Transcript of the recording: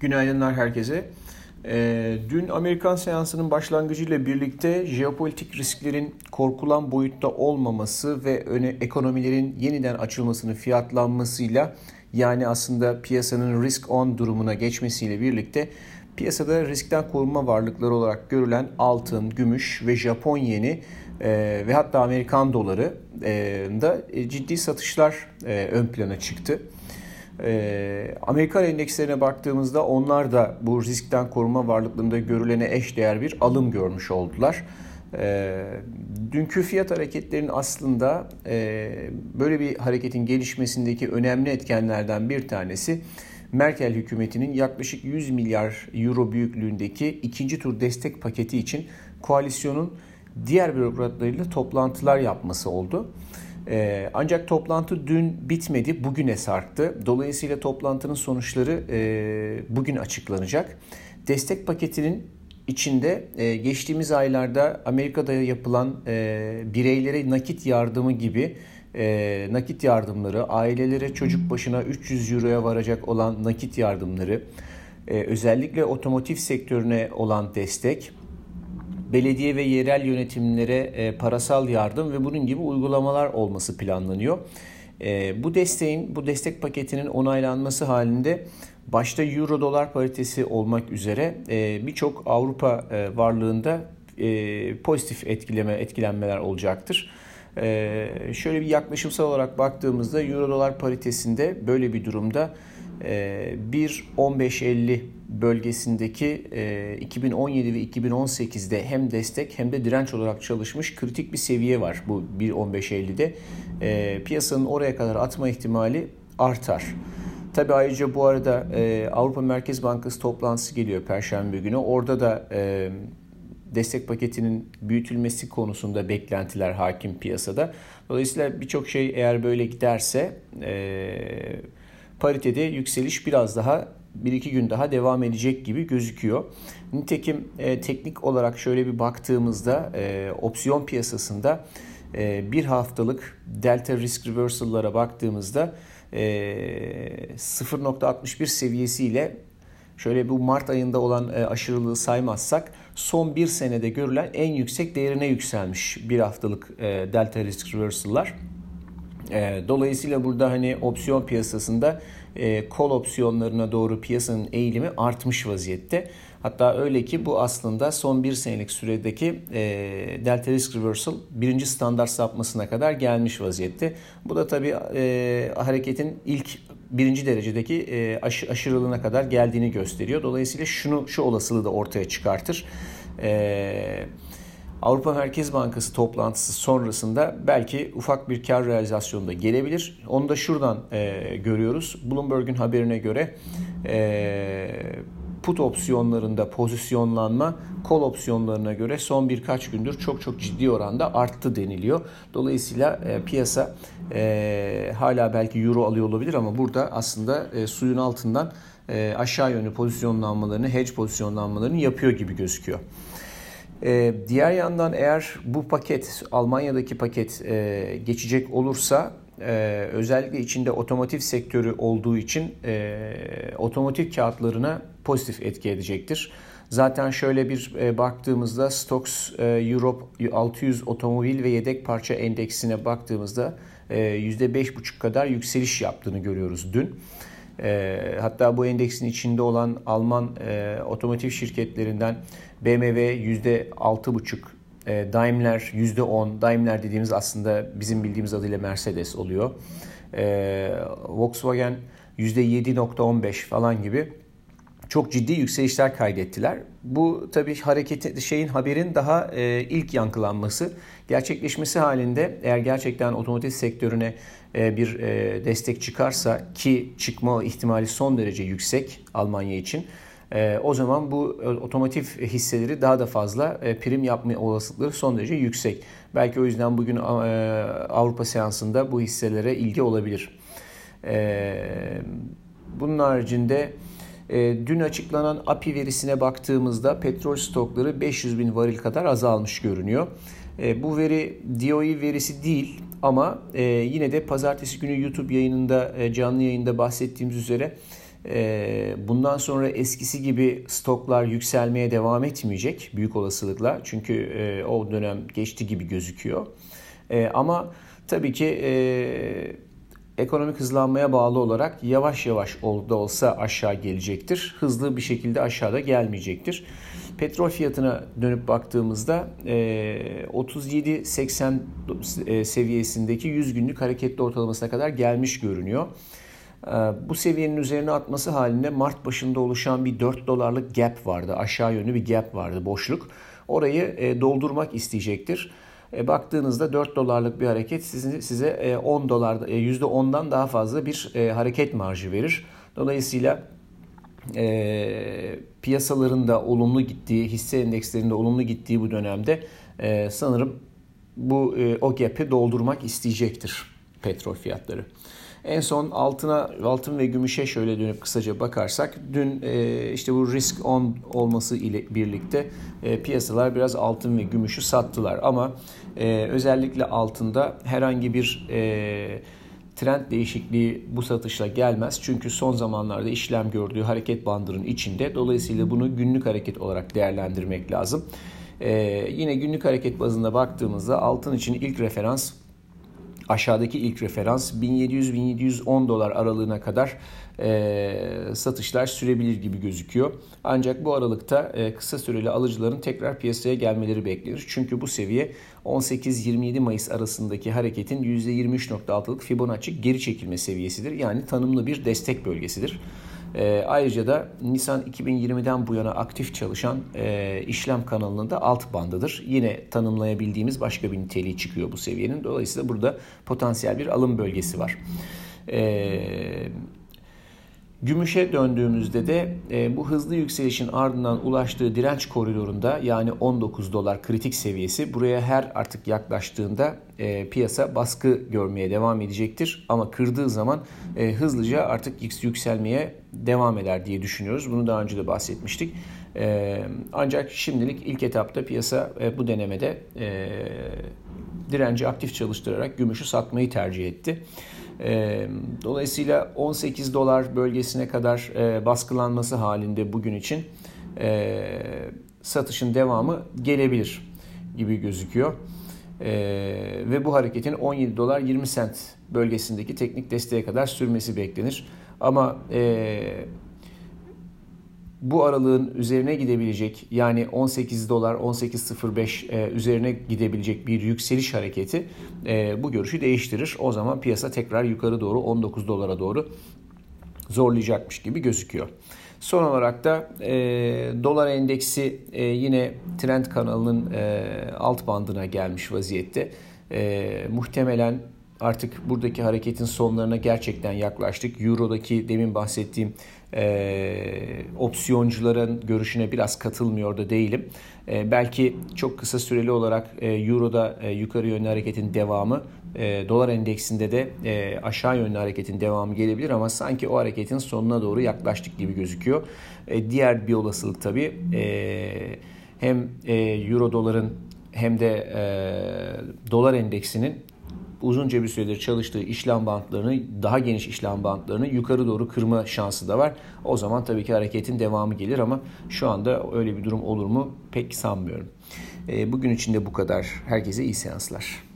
Günaydınlar herkese. Ee, dün Amerikan seansının başlangıcıyla birlikte jeopolitik risklerin korkulan boyutta olmaması ve öne, ekonomilerin yeniden açılmasının fiyatlanmasıyla yani aslında piyasanın risk on durumuna geçmesiyle birlikte piyasada riskten korunma varlıkları olarak görülen altın, gümüş ve Japon yeni e, ve hatta Amerikan doları e, da ciddi satışlar e, ön plana çıktı. E, Amerikan endekslerine baktığımızda onlar da bu riskten koruma varlıklarında görülene eş değer bir alım görmüş oldular. E, dünkü fiyat hareketlerinin aslında e, böyle bir hareketin gelişmesindeki önemli etkenlerden bir tanesi Merkel hükümetinin yaklaşık 100 milyar euro büyüklüğündeki ikinci tur destek paketi için koalisyonun diğer bürokratlarıyla toplantılar yapması oldu. Ee, ancak toplantı dün bitmedi, bugüne sarktı. Dolayısıyla toplantının sonuçları e, bugün açıklanacak. Destek paketinin içinde e, geçtiğimiz aylarda Amerika'da yapılan e, bireylere nakit yardımı gibi nakit yardımları, ailelere çocuk başına 300 euroya varacak olan nakit yardımları, özellikle otomotiv sektörüne olan destek, belediye ve yerel yönetimlere e, parasal yardım ve bunun gibi uygulamalar olması planlanıyor. E, bu desteğin, bu destek paketinin onaylanması halinde başta euro dolar paritesi olmak üzere e, birçok Avrupa varlığında pozitif etkileme etkilenmeler olacaktır. Şöyle bir yaklaşımsal olarak baktığımızda euro dolar paritesinde böyle bir durumda 1.1550 bölgesindeki 2017 e, ve 2018'de hem destek hem de direnç olarak çalışmış kritik bir seviye var bu 1.15.50'de. E, piyasanın oraya kadar atma ihtimali artar. Tabi ayrıca bu arada e, Avrupa Merkez Bankası toplantısı geliyor Perşembe günü. Orada da destek paketinin büyütülmesi konusunda beklentiler hakim piyasada. Dolayısıyla birçok şey eğer böyle giderse paritede yükseliş biraz daha bir iki gün daha devam edecek gibi gözüküyor. Nitekim e, teknik olarak şöyle bir baktığımızda e, opsiyon piyasasında e, bir haftalık delta risk reversal'lara baktığımızda e, 0.61 seviyesiyle şöyle bu Mart ayında olan e, aşırılığı saymazsak son bir senede görülen en yüksek değerine yükselmiş bir haftalık e, delta risk reversal'lar. E, dolayısıyla burada hani opsiyon piyasasında e, kol opsiyonlarına doğru piyasanın eğilimi artmış vaziyette. Hatta öyle ki bu aslında son bir senelik süredeki e, delta risk reversal birinci standart sapmasına kadar gelmiş vaziyette. Bu da tabii e, hareketin ilk birinci derecedeki e, aş, aşırılığına kadar geldiğini gösteriyor. Dolayısıyla şunu şu olasılığı da ortaya çıkartır. Eee Avrupa Merkez Bankası toplantısı sonrasında belki ufak bir kar realizasyonu da gelebilir. Onu da şuradan e, görüyoruz. Bloomberg'un haberine göre e, put opsiyonlarında pozisyonlanma kol opsiyonlarına göre son birkaç gündür çok çok ciddi oranda arttı deniliyor. Dolayısıyla e, piyasa e, hala belki euro alıyor olabilir ama burada aslında e, suyun altından e, aşağı yönlü pozisyonlanmalarını, hedge pozisyonlanmalarını yapıyor gibi gözüküyor. Ee, diğer yandan eğer bu paket Almanya'daki paket e, geçecek olursa e, özellikle içinde otomotiv sektörü olduğu için e, otomotiv kağıtlarına pozitif etki edecektir. Zaten şöyle bir e, baktığımızda Stocks e, Europe 600 otomobil ve yedek parça endeksine baktığımızda e, %5,5 kadar yükseliş yaptığını görüyoruz dün. E, hatta bu endeksin içinde olan Alman e, otomotiv şirketlerinden BMW %6,5, e, Daimler %10, Daimler dediğimiz aslında bizim bildiğimiz adıyla Mercedes oluyor. E, Volkswagen %7.15 falan gibi çok ciddi yükselişler kaydettiler. Bu tabii hareketi şeyin haberin daha e, ilk yankılanması gerçekleşmesi halinde eğer gerçekten otomotiv sektörüne e, bir e, destek çıkarsa ki çıkma ihtimali son derece yüksek Almanya için. E, o zaman bu e, otomotiv hisseleri daha da fazla e, prim yapma olasılıkları son derece yüksek. Belki o yüzden bugün e, Avrupa seansında bu hisselere ilgi olabilir. E, bunun haricinde dün açıklanan API verisine baktığımızda petrol stokları 500 bin varil kadar azalmış görünüyor. E, bu veri DOE verisi değil ama e, yine de pazartesi günü YouTube yayınında canlı yayında bahsettiğimiz üzere E, bundan sonra eskisi gibi stoklar yükselmeye devam etmeyecek büyük olasılıkla. Çünkü e, o dönem geçti gibi gözüküyor. E, ama tabii ki e, ekonomik hızlanmaya bağlı olarak yavaş yavaş da olsa aşağı gelecektir. Hızlı bir şekilde aşağıda gelmeyecektir. Petrol fiyatına dönüp baktığımızda 37.80 e, e, seviyesindeki 100 günlük hareketli ortalamasına kadar gelmiş görünüyor. E, bu seviyenin üzerine atması halinde Mart başında oluşan bir 4 dolarlık gap vardı. Aşağı yönlü bir gap vardı, boşluk. Orayı doldurmak isteyecektir. Baktığınızda 4 dolarlık bir hareket size 10 dolar %10'dan daha fazla bir hareket marjı verir. Dolayısıyla e, piyasaların da olumlu gittiği, hisse endekslerinde olumlu gittiği bu dönemde e, sanırım bu e, o gap'i doldurmak isteyecektir petrol fiyatları. En son altına altın ve gümüşe şöyle dönüp kısaca bakarsak dün e, işte bu risk on olması ile birlikte e, piyasalar biraz altın ve gümüşü sattılar ama e, özellikle altında herhangi bir trend değişikliği bu satışla gelmez. Çünkü son zamanlarda işlem gördüğü hareket bandının içinde. Dolayısıyla bunu günlük hareket olarak değerlendirmek lazım. Ee, yine günlük hareket bazında baktığımızda altın için ilk referans aşağıdaki ilk referans 1700-1710 dolar aralığına kadar e, satışlar sürebilir gibi gözüküyor. Ancak bu aralıkta e, kısa süreli alıcıların tekrar piyasaya gelmeleri beklenir. Çünkü bu seviye 18-27 Mayıs arasındaki hareketin %23.6'lık Fibonacci geri çekilme seviyesidir. Yani tanımlı bir destek bölgesidir. E, ayrıca da Nisan 2020'den bu yana aktif çalışan e, işlem kanalının da alt bandıdır. Yine tanımlayabildiğimiz başka bir niteliği çıkıyor bu seviyenin. Dolayısıyla burada potansiyel bir alım bölgesi var. Eee Gümüşe döndüğümüzde de e, bu hızlı yükselişin ardından ulaştığı direnç koridorunda yani 19 dolar kritik seviyesi buraya her artık yaklaştığında e, piyasa baskı görmeye devam edecektir. Ama kırdığı zaman e, hızlıca artık yükselmeye devam eder diye düşünüyoruz. Bunu daha önce de bahsetmiştik. E, ancak şimdilik ilk etapta piyasa e, bu denemede e, direnci aktif çalıştırarak gümüşü satmayı tercih etti. Dolayısıyla 18 dolar bölgesine kadar baskılanması halinde bugün için satışın devamı gelebilir gibi gözüküyor. Ve bu hareketin 17 dolar 20 sent bölgesindeki teknik desteğe kadar sürmesi beklenir. Ama bu aralığın üzerine gidebilecek yani 18 dolar 18.05 e, üzerine gidebilecek bir yükseliş hareketi e, bu görüşü değiştirir. O zaman piyasa tekrar yukarı doğru 19 dolara doğru zorlayacakmış gibi gözüküyor. Son olarak da e, dolar endeksi e, yine trend kanalının e, alt bandına gelmiş vaziyette. E, muhtemelen artık buradaki hareketin sonlarına gerçekten yaklaştık. Euro'daki demin bahsettiğim e, opsiyoncuların görüşüne biraz katılmıyor da değilim. E, belki çok kısa süreli olarak e, Euro'da e, yukarı yönlü hareketin devamı, e, dolar endeksinde de e, aşağı yönlü hareketin devamı gelebilir ama sanki o hareketin sonuna doğru yaklaştık gibi gözüküyor. E, diğer bir olasılık tabii e, hem e, Euro doların hem de e, dolar endeksinin uzunca bir süredir çalıştığı işlem bantlarını, daha geniş işlem bantlarını yukarı doğru kırma şansı da var. O zaman tabii ki hareketin devamı gelir ama şu anda öyle bir durum olur mu pek sanmıyorum. E, bugün için de bu kadar. Herkese iyi seanslar.